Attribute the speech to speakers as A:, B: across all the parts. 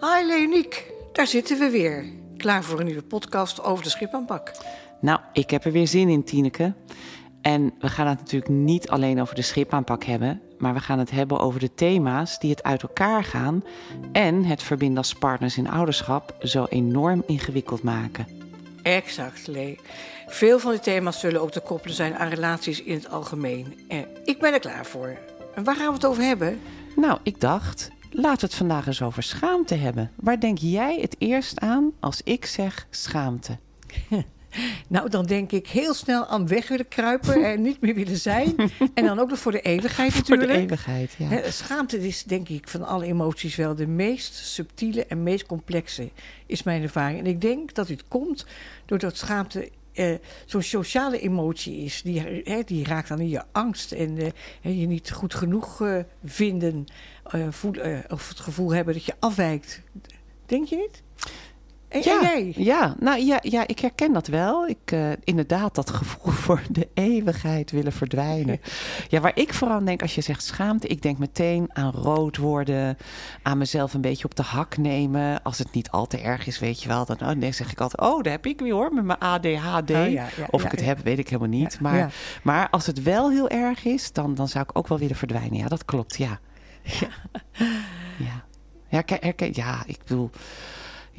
A: Hi Leoniek, daar zitten we weer. Klaar voor een nieuwe podcast over de schipaanpak.
B: Nou, ik heb er weer zin in, Tineke. En we gaan het natuurlijk niet alleen over de schipaanpak hebben, maar we gaan het hebben over de thema's die het uit elkaar gaan en het verbinden als partners in ouderschap zo enorm ingewikkeld maken.
A: Exact, Lee. Veel van die thema's zullen ook te koppelen zijn aan relaties in het algemeen. En ik ben er klaar voor. En waar gaan we het over hebben?
B: Nou, ik dacht, laten we het vandaag eens over schaamte hebben. Waar denk jij het eerst aan als ik zeg schaamte?
A: Nou, dan denk ik heel snel aan weg willen kruipen en niet meer willen zijn. En dan ook nog voor de eeuwigheid natuurlijk.
B: Voor de eeuwigheid, ja.
A: Schaamte is denk ik van alle emoties wel de meest subtiele en meest complexe, is mijn ervaring. En ik denk dat dit komt doordat schaamte eh, zo'n sociale emotie is. Die, hè, die raakt dan in je angst en eh, je niet goed genoeg eh, vinden. voel, of het gevoel hebben dat je afwijkt. Denk je niet? En, en jij?
B: Ja, nou ja, ja, ik herken dat wel. Ik, inderdaad, dat gevoel voor de eeuwigheid willen verdwijnen. Ja, waar ik vooral denk als je zegt schaamte, ik denk meteen aan rood worden, aan mezelf een beetje op de hak nemen. Als het niet al te erg is, weet je wel, dan oh, nee, zeg ik altijd, oh, daar heb ik weer hoor, met mijn ADHD.
A: Oh, ja, ja,
B: of
A: ja,
B: ik het
A: ja.
B: heb, weet ik helemaal niet.
A: Ja,
B: maar,
A: ja.
B: maar als het wel heel erg is, dan, dan zou ik ook wel willen verdwijnen. Ja, dat klopt, ja. Ja, ja. herken, ja ik bedoel...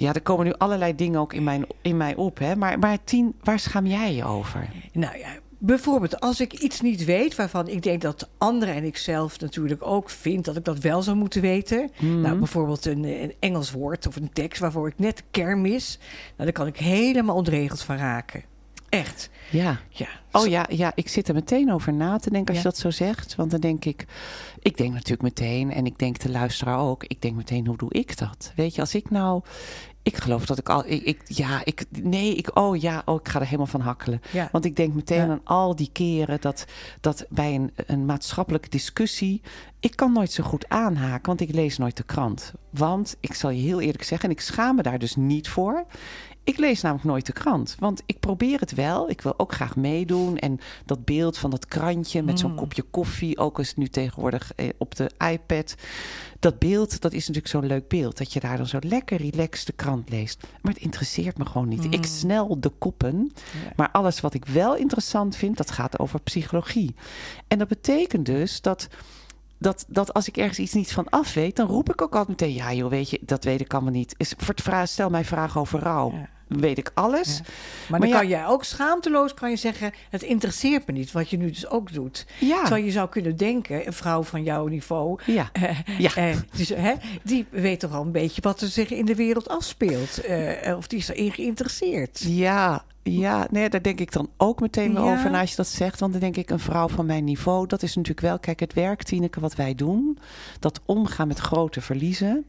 B: Ja, er komen nu allerlei dingen ook in, mijn, in mij op. Hè? Maar, maar Tien, waar schaam jij je over?
A: Nou ja, bijvoorbeeld als ik iets niet weet waarvan ik denk dat anderen en ik zelf natuurlijk ook vind dat ik dat wel zou moeten weten.
B: Mhm.
A: Nou, bijvoorbeeld een, een Engels woord of een tekst waarvoor ik net de kern mis. Nou, daar kan ik helemaal ontregeld van raken. Echt.
B: Ja.
A: Ja.
B: Oh ja, ja, ik zit er meteen over na te denken als
A: Ja.
B: je dat zo zegt. Want dan denk ik, ik denk natuurlijk meteen, en ik denk de luisteraar ook, ik denk meteen, hoe doe ik dat? Weet je, als ik nou, ik geloof dat ik al, ik, ik- ja, ik, nee, ik, oh ja, oh, ik ga er helemaal van hakkelen.
A: Ja.
B: Want ik denk meteen
A: Ja.
B: aan al die keren dat, dat bij een, een maatschappelijke discussie. Ik kan nooit zo goed aanhaken, want ik lees nooit de krant. Want ik zal je heel eerlijk zeggen, en ik schaam me daar dus niet voor. Ik lees namelijk nooit de krant. Want ik probeer het wel. Ik wil ook graag meedoen. En dat beeld van dat krantje met zo'n kopje koffie, ook is het nu tegenwoordig eh, op de iPad. Dat beeld, dat is natuurlijk zo'n leuk beeld. Dat je daar dan zo lekker relaxed de krant leest. Maar het interesseert me gewoon niet. Ik snel de koppen. Maar alles wat ik wel interessant vind, dat gaat over psychologie. En dat betekent dus dat dat, dat als ik ergens iets niet van af weet, dan roep ik ook altijd meteen: ja, joh, weet je, dat weet ik allemaal niet. Is, voor het vraag, stel mij vragen over rouw.
A: Ja.
B: Weet ik alles?
A: Ja. Maar dan
B: Maar
A: kan jij ook schaamteloos kan je zeggen: het interesseert me niet, wat je nu dus ook doet. Terwijl je zou kunnen denken, een vrouw van jouw niveau,
B: Ja. Ja.
A: dus, hè, die weet toch al een beetje wat er zich in de wereld afspeelt. eh, of die is erin geïnteresseerd.
B: Ja, ja, nee, daar denk ik dan ook meteen wel
A: Ja.
B: over na als je dat zegt. Want dan denk ik, een vrouw van mijn niveau, dat is natuurlijk wel, kijk, het werk, Tineke, wat wij doen, dat omgaan met grote verliezen.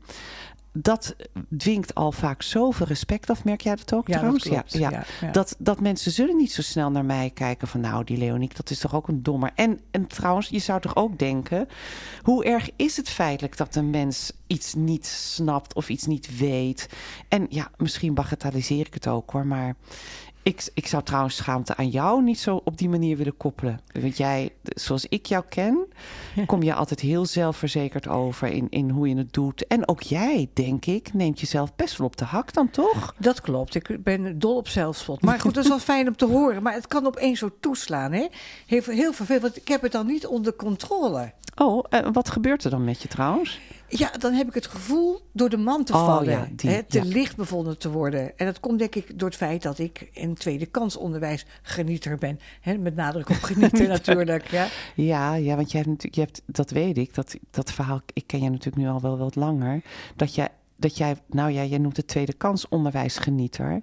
B: Dat dwingt al vaak zoveel respect af. Merk jij dat ook
A: Ja, dat
B: trouwens?
A: klopt.
B: Ja,
A: Ja, ja.
B: Dat, dat mensen zullen niet zo snel naar mij kijken van nou, die Leoniek, dat is toch ook een dommer. En, en trouwens, je zou toch ook denken, hoe erg is het feitelijk dat een mens iets niet snapt of iets niet weet? En ja, misschien bagatelliseer ik het ook hoor, maar ik, ik zou trouwens schaamte aan jou niet zo op die manier willen koppelen. Want jij, zoals ik jou ken, kom je altijd heel zelfverzekerd over in, in hoe je het doet. En ook jij, denk ik, neemt jezelf best wel op de hak dan toch?
A: Dat klopt. Ik ben dol op zelfspot. Maar goed, dat is wel fijn om te horen. Maar het kan opeens zo toeslaan. Hè? Heel, heel vervelend, want ik heb het dan niet onder controle.
B: Oh, eh, wat gebeurt er dan met je trouwens?
A: Ja, dan heb ik het gevoel door de man te
B: Oh,
A: vallen.
B: ja, die,
A: hè, te
B: ja.
A: licht bevonden te worden. En dat komt denk ik door het feit dat ik een tweede kans onderwijsgenieter ben. Hè, met nadruk op genieten natuurlijk. Ja.
B: Ja, ja want jij hebt natuurlijk, je hebt, dat weet ik, dat, dat verhaal, ik ken je natuurlijk nu al wel wat langer. Dat jij, dat jij, nou ja, jij noemt het tweede kans onderwijsgenieter.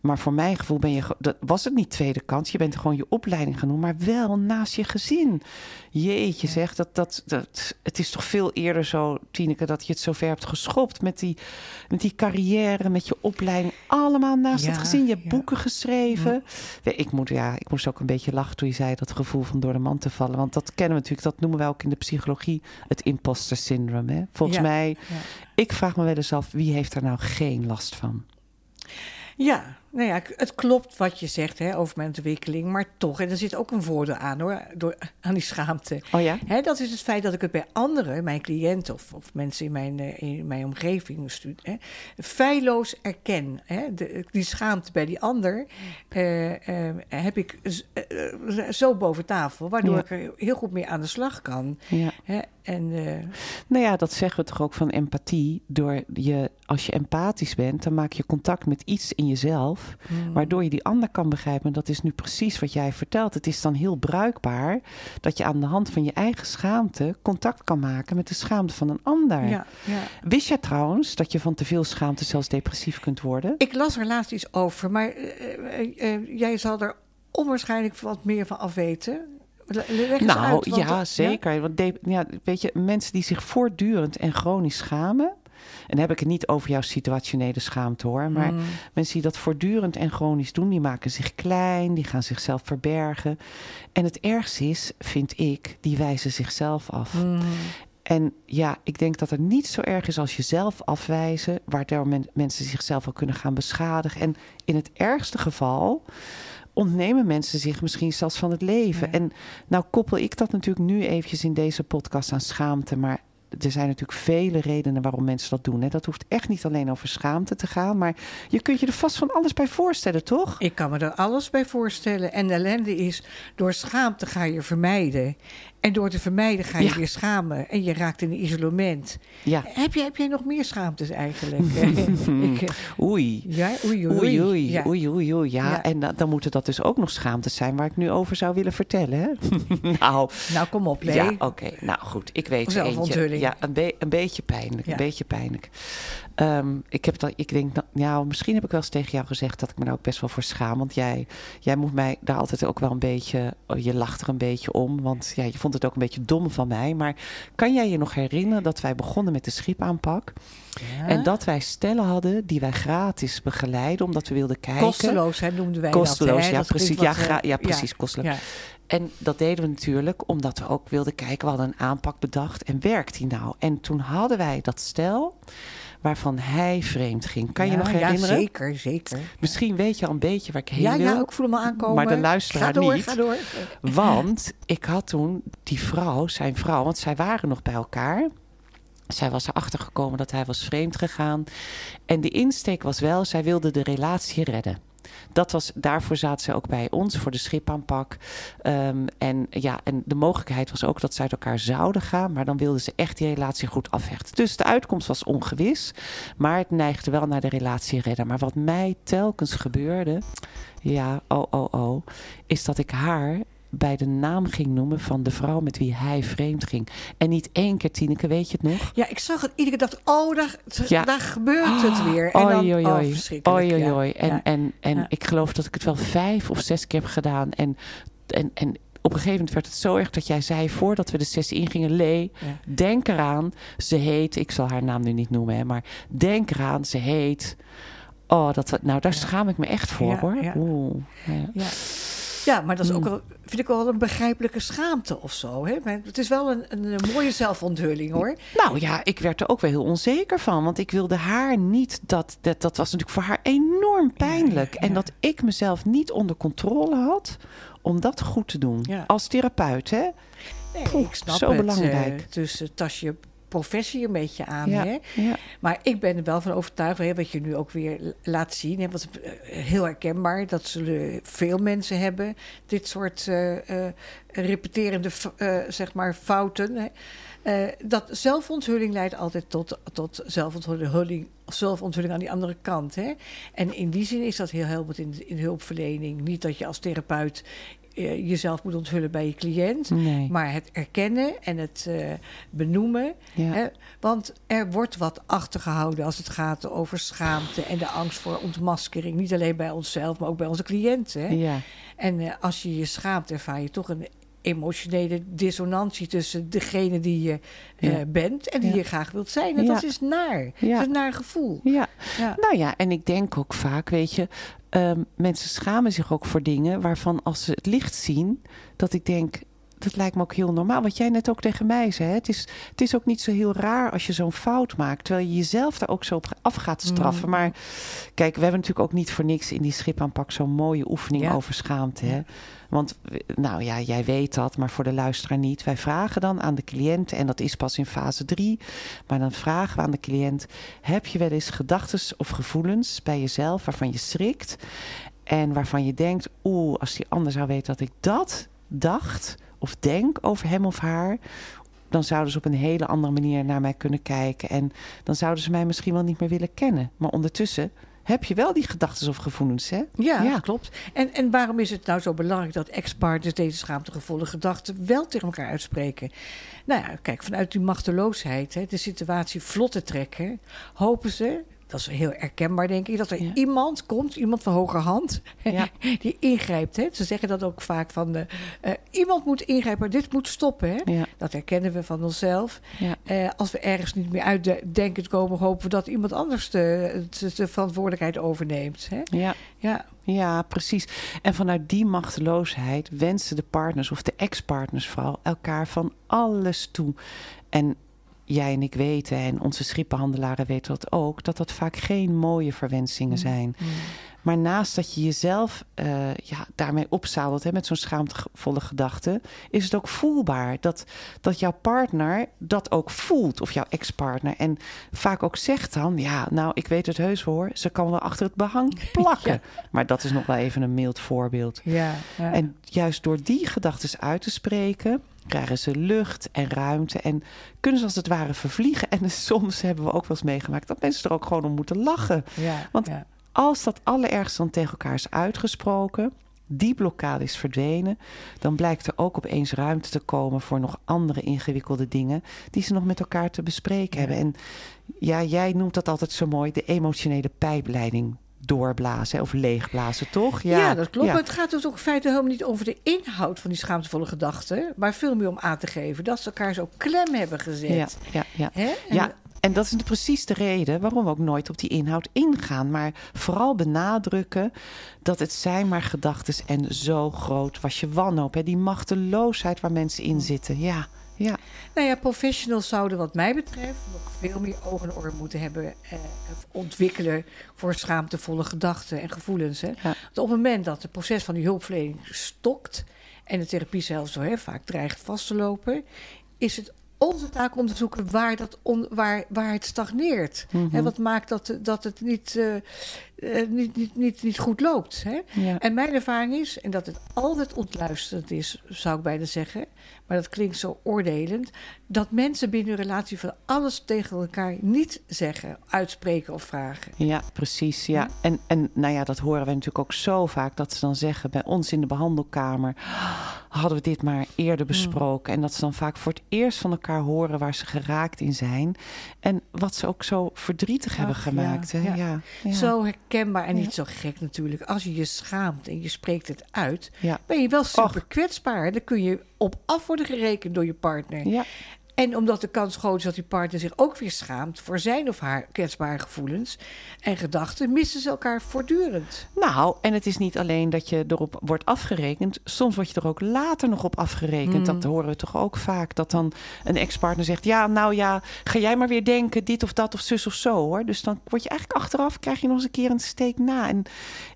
B: Maar voor mijn gevoel ben je, dat was het niet tweede kans. Je bent gewoon je opleiding genoemd, maar wel naast je gezin. Jeetje zeg, dat, dat, dat, het is toch veel eerder zo, Tineke, dat je het zover hebt geschopt met die, met die carrière, met je opleiding. Allemaal naast
A: Ja,
B: het gezin. Je hebt
A: ja.
B: boeken geschreven. Nee, Ik, moet, ja, ik moest ook een beetje lachen toen je zei dat gevoel van door de man te vallen. Want dat kennen we natuurlijk, dat noemen wij ook in de psychologie het imposter syndroom. Hè? Volgens
A: Ja,
B: mij,
A: ja.
B: Ik vraag me wel eens af, wie heeft er nou geen last van?
A: Ja, nou ja, het klopt wat je zegt hè, over mijn ontwikkeling, maar toch, en er zit ook een voordeel aan hoor, door, aan die schaamte.
B: Oh ja?
A: Hè, dat is het feit dat ik het bij anderen, mijn cliënten of, of mensen in mijn, eh, in mijn omgeving, hè, feilloos erken. Hè. De, die schaamte bij die ander eh, eh, heb ik z- eh, eh, zo boven tafel, waardoor
B: Ja.
A: ik er heel goed mee aan de slag kan.
B: Ja.
A: Hè. En eh,
B: Nou ja, dat zeggen we toch ook van empathie. Door je, als je empathisch bent, dan maak je contact met iets in jezelf.
A: mm,
B: Waardoor je die ander kan begrijpen. En dat is nu precies wat jij vertelt. Het is dan heel bruikbaar dat je aan de hand van je eigen schaamte contact kan maken met de schaamte van een ander.
A: ja, ja.
B: Wist jij trouwens dat je van te veel schaamte zelfs depressief kunt worden?
A: Ik las er laatst iets over, maar eh, eh, jij zal er onwaarschijnlijk wat meer van afweten.
B: Nou
A: uit,
B: ja, zeker. Want de- ja, weet je, mensen die zich voortdurend en chronisch schamen. En dan heb ik het niet over jouw situationele schaamte hoor. Maar
A: Mm.
B: mensen die dat voortdurend en chronisch doen, die maken zich klein, die gaan zichzelf verbergen. En het ergste is, vind ik, die wijzen zichzelf af.
A: Mm.
B: En ja, ik denk dat het niet zo erg is als jezelf afwijzen, waardoor men, mensen zichzelf ook kunnen gaan beschadigen. En in het ergste geval ontnemen mensen zich misschien zelfs van het leven.
A: Ja.
B: En nou koppel ik dat natuurlijk nu eventjes in deze podcast aan schaamte, maar er zijn natuurlijk vele redenen waarom mensen dat doen. Hè. Dat hoeft echt niet alleen over schaamte te gaan, maar je kunt je er vast van alles bij voorstellen, toch?
A: Ik kan me er alles bij voorstellen. En de ellende is, door schaamte ga je vermijden. En door te vermijden ga je
B: Ja.
A: weer schamen. En je raakt in isolement.
B: Ja.
A: Heb, je, heb jij nog meer schaamtes eigenlijk? ik, eh,
B: Oei.
A: ja, oei, oei.
B: Oei, oei,
A: Ja.
B: oei, oei, oei. Ja,
A: Ja.
B: en dan, dan moeten dat dus ook nog schaamtes zijn waar ik nu over zou willen vertellen. Hè? nou,
A: Nou, kom op,
B: ja, oké. Nou goed, ik weet eentje.
A: Zelfonthulling.
B: Ja, een, be- een beetje pijnlijk. Een beetje pijnlijk. Ehm, ik heb dat, ik denk, nou, nou, misschien heb ik wel eens tegen jou gezegd dat ik me daar ook best wel voor schaam. Want jij, jij moet mij daar altijd ook wel een beetje, oh, je lacht er een beetje om. Want ja, je vond het ook een beetje dom van mij. Maar kan jij je nog herinneren dat wij begonnen met de schipaanpak?
A: Ja.
B: En dat wij stellen hadden die wij gratis begeleiden, omdat we wilden kijken.
A: Kosteloos, hè, noemden wij
B: Kosteloos,
A: dat. hè?
B: ja,
A: Dat
B: precies. Ja,
A: eh,
B: gra- ja, precies, kosteloos.
A: Ja.
B: En dat deden we natuurlijk omdat we ook wilden kijken. We hadden een aanpak bedacht en werkt die nou? En toen hadden wij dat stel waarvan hij vreemd ging. Kan je nog herinneren?
A: Ja, zeker, zeker.
B: Misschien weet je al een beetje waar ik heen
A: Ja,
B: wil.
A: ja, ik voel al aankomen.
B: Maar de luisteraar
A: ga door,
B: niet.
A: Ga door.
B: Want ik had toen die vrouw, zijn vrouw, want zij waren nog bij elkaar. Zij was erachter gekomen dat hij was vreemd gegaan. En de insteek was wel, zij wilde de relatie redden. Dat was, daarvoor zaten ze ook bij ons voor de schipaanpak. Ehm, en, ja, en de mogelijkheid was ook dat ze uit elkaar zouden gaan. Maar dan wilden ze echt die relatie goed afhechten. Dus de uitkomst was ongewis. Maar het neigde wel naar de relatie redden. Maar wat mij telkens gebeurde. Ja, oh, oh, oh. Is dat ik haar bij de naam ging noemen van de vrouw met wie hij vreemd ging. En niet één keer, Tineke, weet je het nog?
A: Ja, ik zag het iedere keer. dacht, oh, daar,
B: Ja.
A: daar gebeurt het weer. En dan, oh, ja.
B: En,
A: Ja.
B: en, en ik geloof dat ik het wel vijf of zes keer heb gedaan. En, en, en op een gegeven moment werd het zo erg dat jij zei... voordat we de sessie ingingen... Lee,
A: Ja.
B: denk eraan. Ze heet... Ik zal haar naam nu niet noemen, hè, maar denk eraan. Ze heet... Oh, dat, nou, daar schaam ik me echt voor,
A: Ja,
B: hoor.
A: ja.
B: Oeh, ja.
A: Ja. maar dat is ook
B: Mm.
A: wel, vind ik wel een begrijpelijke schaamte of zo. Hè? Maar het is wel een, een, mooie zelfonthulling hoor.
B: Nou ja, ik werd er ook wel heel onzeker van. Want ik wilde haar niet dat. Dat, dat was natuurlijk voor haar enorm pijnlijk.
A: Ja,
B: En dat ik mezelf niet onder controle had om dat goed te doen.
A: Ja.
B: Als therapeut, hè?
A: Nee,
B: Poeh,
A: ik snap
B: zo
A: het.
B: belangrijk.
A: eh, dus eh, tas je professie een beetje aan.
B: Ja,
A: Hè?
B: ja.
A: Maar ik ben er wel van overtuigd, hè, wat je nu ook weer laat zien. Hè, wat, eh, heel herkenbaar, dat zullen veel mensen hebben. Dit soort eh, eh, repeterende zeg maar fouten. Hè. Eh, dat zelfonthulling leidt altijd tot, tot zelfonthulling, zelfonthulling aan die andere kant. Hè. En in die zin is dat heel helpend in, in hulpverlening. Niet dat je als therapeut eh, jezelf moet onthullen bij je cliënt.
B: Nee.
A: Maar het erkennen en het eh, benoemen.
B: ja.
A: Hè, want er wordt wat achtergehouden als het gaat over schaamte en de angst voor ontmaskering. Niet alleen bij onszelf, maar ook bij onze cliënten. Hè?
B: ja.
A: En als je je schaamt, ervaar je toch een emotionele dissonantie tussen degene die je eh, bent en die
B: Ja.
A: je graag wilt zijn. En dat is naar. Dat is een naar gevoel.
B: ja.
A: Ja.
B: Nou ja, en ik denk ook vaak, weet je, ehm, mensen schamen zich ook voor dingen waarvan als ze het licht zien, dat ik denk, dat lijkt me ook heel normaal. Wat jij net ook tegen mij zei. Hè? Het, is, het is ook niet zo heel raar als je zo'n fout maakt. Terwijl je jezelf daar ook zo op af gaat straffen.
A: Mm.
B: Maar kijk, we hebben natuurlijk ook niet voor niks in die schipaanpak zo'n mooie oefening
A: Ja.
B: over schaamte. Hè? Want, nou ja, jij weet dat, maar voor de luisteraar niet. Wij vragen dan aan de cliënt, en dat is pas in fase 3, maar dan vragen we aan de cliënt: heb je wel eens gedachten of gevoelens bij jezelf waarvan je schrikt en waarvan je denkt: oeh, als die ander zou weten dat ik dat dacht of denk over hem of haar. Dan zouden ze op een hele andere manier naar mij kunnen kijken. En dan zouden ze mij misschien wel niet meer willen kennen. Maar ondertussen heb je wel die gedachten of gevoelens, hè?
A: Ja, klopt. En, en waarom is het nou zo belangrijk dat ex-partners deze schaamtegevolle gedachten wel tegen elkaar uitspreken? Nou ja, kijk, vanuit die machteloosheid, hè, de situatie vlot te trekken, hopen ze, dat is heel herkenbaar denk ik, dat er
B: Ja.
A: iemand komt, iemand van hoger hand,
B: Ja.
A: die ingrijpt. Hè. Ze zeggen dat ook vaak van, eh, iemand moet ingrijpen, dit moet stoppen. Hè.
B: Ja,
A: Dat herkennen we van onszelf. Eh, als we ergens niet meer uitdenken te komen, hopen we dat iemand anders de, de, de verantwoordelijkheid overneemt. Hè.
B: ja.
A: Ja,
B: Ja, precies. En vanuit die machteloosheid wensen de partners of de ex-partners vooral elkaar van alles toe. En jij en ik weten, en onze schippenhandelaren weten dat ook, dat dat vaak geen mooie verwensingen zijn. Maar naast dat je jezelf eh, ja, daarmee opzadelt hè, met zo'n schaamtevolle gedachte, is het ook voelbaar dat, dat jouw partner dat ook voelt, of jouw ex-partner. En vaak ook zegt dan, ja, nou, ik weet het heus hoor, ze kan wel achter het behang plakken. Maar dat is nog wel even een mild voorbeeld.
A: ja, ja.
B: En juist door die gedachten uit te spreken, krijgen ze lucht en ruimte en kunnen ze als het ware vervliegen. En soms hebben we ook wel eens meegemaakt dat mensen er ook gewoon om moeten lachen.
A: ja,
B: want-
A: ja.
B: Als dat allerergst dan tegen elkaar is uitgesproken, die blokkade is verdwenen, dan blijkt er ook opeens ruimte te komen voor nog andere ingewikkelde dingen die ze nog met elkaar te bespreken
A: Ja.
B: hebben. En ja, jij noemt dat altijd zo mooi, de emotionele pijpleiding doorblazen of leegblazen, toch?
A: Ja, dat klopt.
B: Ja.
A: Maar het gaat dus ook in feite helemaal niet over de inhoud van die schaamtevolle gedachten. Maar veel meer om aan te geven dat ze elkaar zo klem hebben gezet.
B: Ja, ja, ja.
A: Hè? En-
B: Ja, en dat is precies de reden waarom we ook nooit op die inhoud ingaan. Maar vooral benadrukken dat het zijn maar gedachten en zo groot was je wanhoop. Hè? Die machteloosheid waar mensen in zitten. Ja, ja,
A: Nou ja, professionals zouden wat mij betreft nog veel meer ogen en oren moeten hebben eh, ontwikkelen voor schaamtevolle gedachten en gevoelens. Hè? Want op het moment dat het proces van die hulpverlening stokt en de therapie zelfs zo hè, vaak dreigt vast te lopen, is het onze taak om te zoeken waar, dat on- waar, waar het stagneert.
B: Mhm.
A: Hè, wat maakt dat, dat het niet, eh, eh, niet, niet, niet, niet goed loopt. Hè?
B: ja.
A: En mijn ervaring is, en dat het altijd ontluisterend is, zou ik bijna zeggen, maar dat klinkt zo oordelend, dat mensen binnen een relatie van alles tegen elkaar niet zeggen, uitspreken of vragen.
B: Ja, precies. Ja. En, en nou ja, dat horen we natuurlijk ook zo vaak. Dat ze dan zeggen bij ons in de behandelkamer. Hadden we dit maar eerder besproken. En dat ze dan vaak voor het eerst van elkaar horen waar ze geraakt in zijn. En wat ze ook zo verdrietig hebben gemaakt.
A: ja,
B: hè?
A: ja.
B: Ja, ja.
A: Zo herkenbaar en
B: Ja.
A: niet zo gek natuurlijk. Als je je schaamt en je spreekt het uit,
B: Ja.
A: ben je wel super kwetsbaar. Dan kun je op af worden gerekend door je partner.
B: Ja,
A: En omdat de kans groot is dat die partner zich ook weer schaamt voor zijn of haar kwetsbare gevoelens en gedachten, missen ze elkaar voortdurend.
B: Nou, en het is niet alleen dat je erop wordt afgerekend. Soms word je er ook later nog op afgerekend.
A: Mm.
B: Dat horen we toch ook vaak. Dat dan een ex-partner zegt: Ja, nou ja, ga jij maar weer denken, dit of dat of zus of zo hoor. Dus dan word je eigenlijk achteraf, krijg je nog eens een keer een steek na. En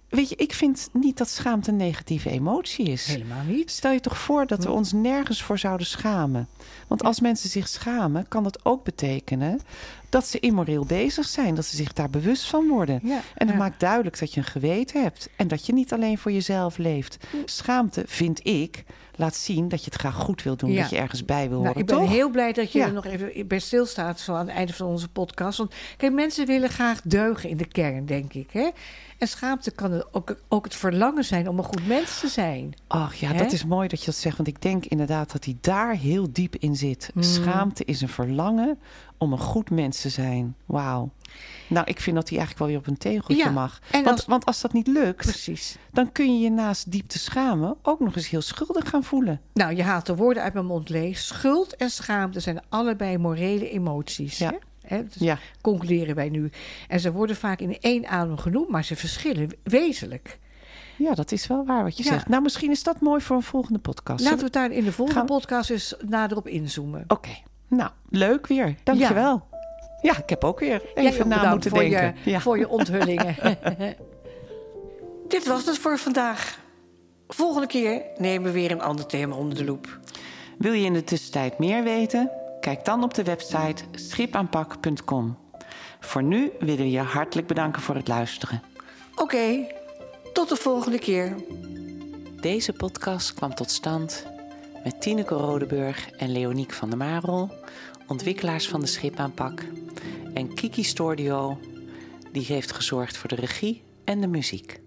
B: weet je, ik vind niet dat schaamte een negatieve emotie is.
A: Helemaal niet.
B: Stel je toch voor dat we ons nergens voor zouden schamen. Want als mensen zich schamen, kan dat ook betekenen dat ze immoreel bezig zijn. Dat ze zich daar bewust van worden.
A: Ja,
B: En dat
A: ja.
B: maakt duidelijk dat je een geweten hebt. En dat je niet alleen voor jezelf leeft. Schaamte, vind ik, laat zien dat je het graag goed wil doen.
A: Ja.
B: Dat je ergens bij wil
A: Nou,
B: horen,
A: ik ben
B: toch?
A: heel blij dat je er nog even bij stilstaat zo aan het einde van onze podcast. Want kijk, mensen willen graag deugen in de kern, denk ik. Hè? En schaamte kan ook, ook het verlangen zijn om een goed mens te zijn.
B: Ach ja, dat is mooi dat je dat zegt. Want ik denk inderdaad dat hij daar heel diep in zit.
A: Mm.
B: Schaamte is een verlangen om een goed mens te zijn. Wauw. Nou, ik vind dat hij eigenlijk wel weer op een tegeltje
A: Ja,
B: mag.
A: en
B: Want
A: als-
B: want als dat niet lukt,
A: Precies.
B: dan kun je je naast diep te schamen ook nog eens heel schuldig gaan voelen.
A: Nou, je haalt de woorden uit mijn mond leeg. Schuld en schaamte zijn allebei morele emoties.
B: Ja.
A: Hè? Hè, dus
B: Ja,
A: concluderen wij nu. En ze worden vaak in één adem genoemd, maar ze verschillen wezenlijk.
B: Ja, dat is wel waar wat je
A: Ja.
B: zegt. Nou, misschien is dat mooi voor een volgende podcast.
A: Laten we het daar in de volgende
B: Gaan
A: podcast eens nader op inzoomen.
B: Oké, nou, leuk weer. Dankjewel. Ja, ik heb ook weer
A: Jij
B: even na moeten
A: voor
B: denken.
A: Je,
B: ja.
A: Voor je onthullingen. Dit was het voor vandaag. Volgende keer nemen we weer een ander thema onder de loep.
B: Wil je in de tussentijd meer weten? Kijk dan op de website schipaanpak.com. Voor nu willen we je hartelijk bedanken voor het luisteren.
A: Oké, tot de volgende keer.
B: Deze podcast kwam tot stand met Tineke Rodeburg en Leoniek van der Marel, ontwikkelaars van de Schipaanpak, en Kiki Stordio, die heeft gezorgd voor de regie en de muziek.